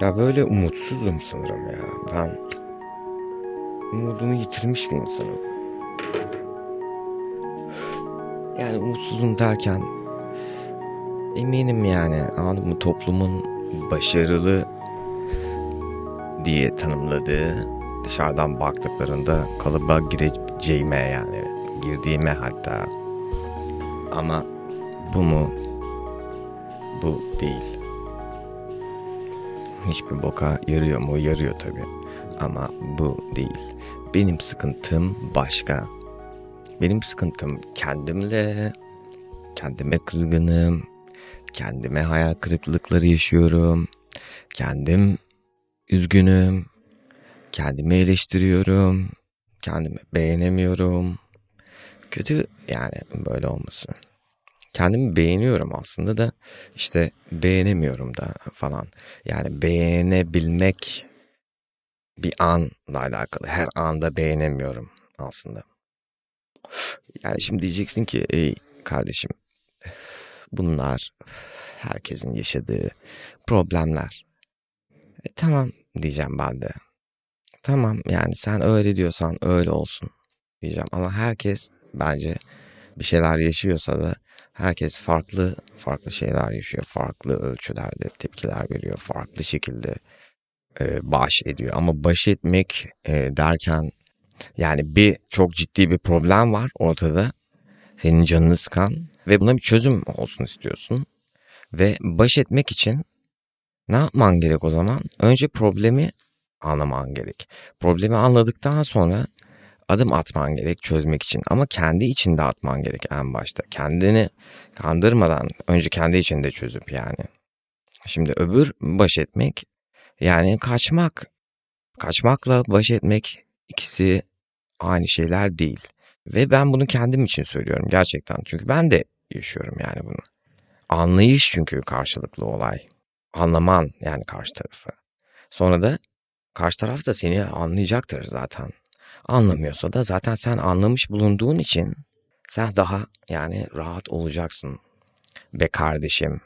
Ya böyle umutsuzum sanırım ya. Ben umudumu yitirmiş bir insanım. Yani umutsuzum derken eminim yani anladın mı toplumun başarılı diye tanımladığı dışarıdan baktıklarında kalıba gireceğime yani girdiğime hatta ama bu mu? Bu değil. Hiçbir boka yarıyor mu? Yarıyor tabii. Ama bu değil. Benim sıkıntım başka. Benim sıkıntım kendimle, kendime kızgınım, kendime hayal kırıklıkları yaşıyorum, kendim üzgünüm, kendimi eleştiriyorum, kendimi beğenemiyorum. Kötü yani böyle olması. Kendimi beğeniyorum aslında da işte beğenemiyorum da falan. Yani beğenebilmek bir anla alakalı. Her anda beğenemiyorum aslında. Yani şimdi diyeceksin ki ey kardeşim bunlar herkesin yaşadığı problemler. E, tamam diyeceğim ben de. Tamam yani sen öyle diyorsan öyle olsun diyeceğim. Ama herkes bence bir şeyler yaşıyorsa da herkes farklı farklı şeyler yaşıyor. Farklı ölçülerde tepkiler veriyor. Farklı şekilde e, baş ediyor. Ama baş etmek e, derken yani bir çok ciddi bir problem var ortada. Senin canını sıkan ve buna bir çözüm olsun istiyorsun. Ve baş etmek için ne yapman gerek o zaman? Önce problemi anlaman gerek. Problemi anladıktan sonra adım atman gerek çözmek için. Ama kendi içinde atman gerek en başta. Kendini kandırmadan önce kendi içinde çözüp yani. Şimdi öbür baş etmek yani kaçmak. Kaçmakla baş etmek ikisi aynı şeyler değil. Ve ben bunu kendim için söylüyorum gerçekten. Çünkü ben de yaşıyorum yani bunu. Anlayış çünkü karşılıklı olay. Anlaman yani karşı tarafı. Sonra da karşı taraf da seni anlayacaktır zaten. Anlamıyorsa da zaten sen anlamış bulunduğun için sen daha yani rahat olacaksın. Be kardeşim.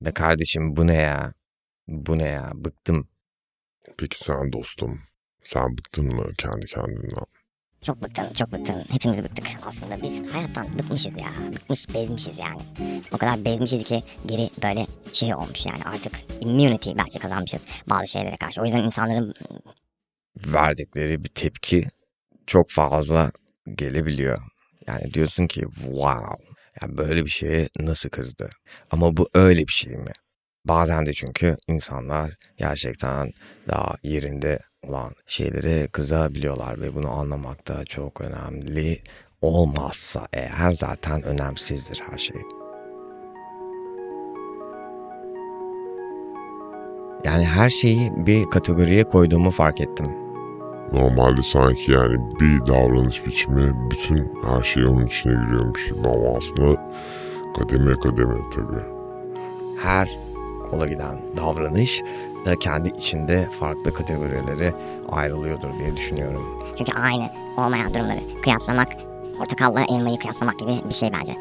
Be kardeşim bu ne ya? Bu ne ya? Bıktım. Peki sen dostum, sen bıktın mı kendi kendinden? Çok bıktım, çok bıktım. Hepimiz bıktık aslında. Biz hayattan bıkmışız ya. Bıkmış, bezmişiz yani. O kadar bezmişiz ki geri böyle şey olmuş yani artık immunity belki kazanmışız bazı şeylere karşı. O yüzden insanların Verdikleri bir tepki çok fazla gelebiliyor. Yani diyorsun ki wow. Yani böyle bir şeye nasıl kızdı? Ama bu öyle bir şey mi? Bazen de çünkü insanlar gerçekten daha yerinde olan şeylere kızabiliyorlar ve bunu anlamak da çok önemli olmazsa eğer zaten önemsizdir her şey. Yani her şeyi bir kategoriye koyduğumu fark ettim. Normalde sanki yani bir davranış biçimi bütün her şey onun içine giriyormuş gibi ama aslında kademe kademe tabii. Her kola giden davranış da kendi içinde farklı kategorilere ayrılıyordur diye düşünüyorum. çünkü aynı olmayan durumları kıyaslamak portakalla elmayı kıyaslamak gibi bir şey bence.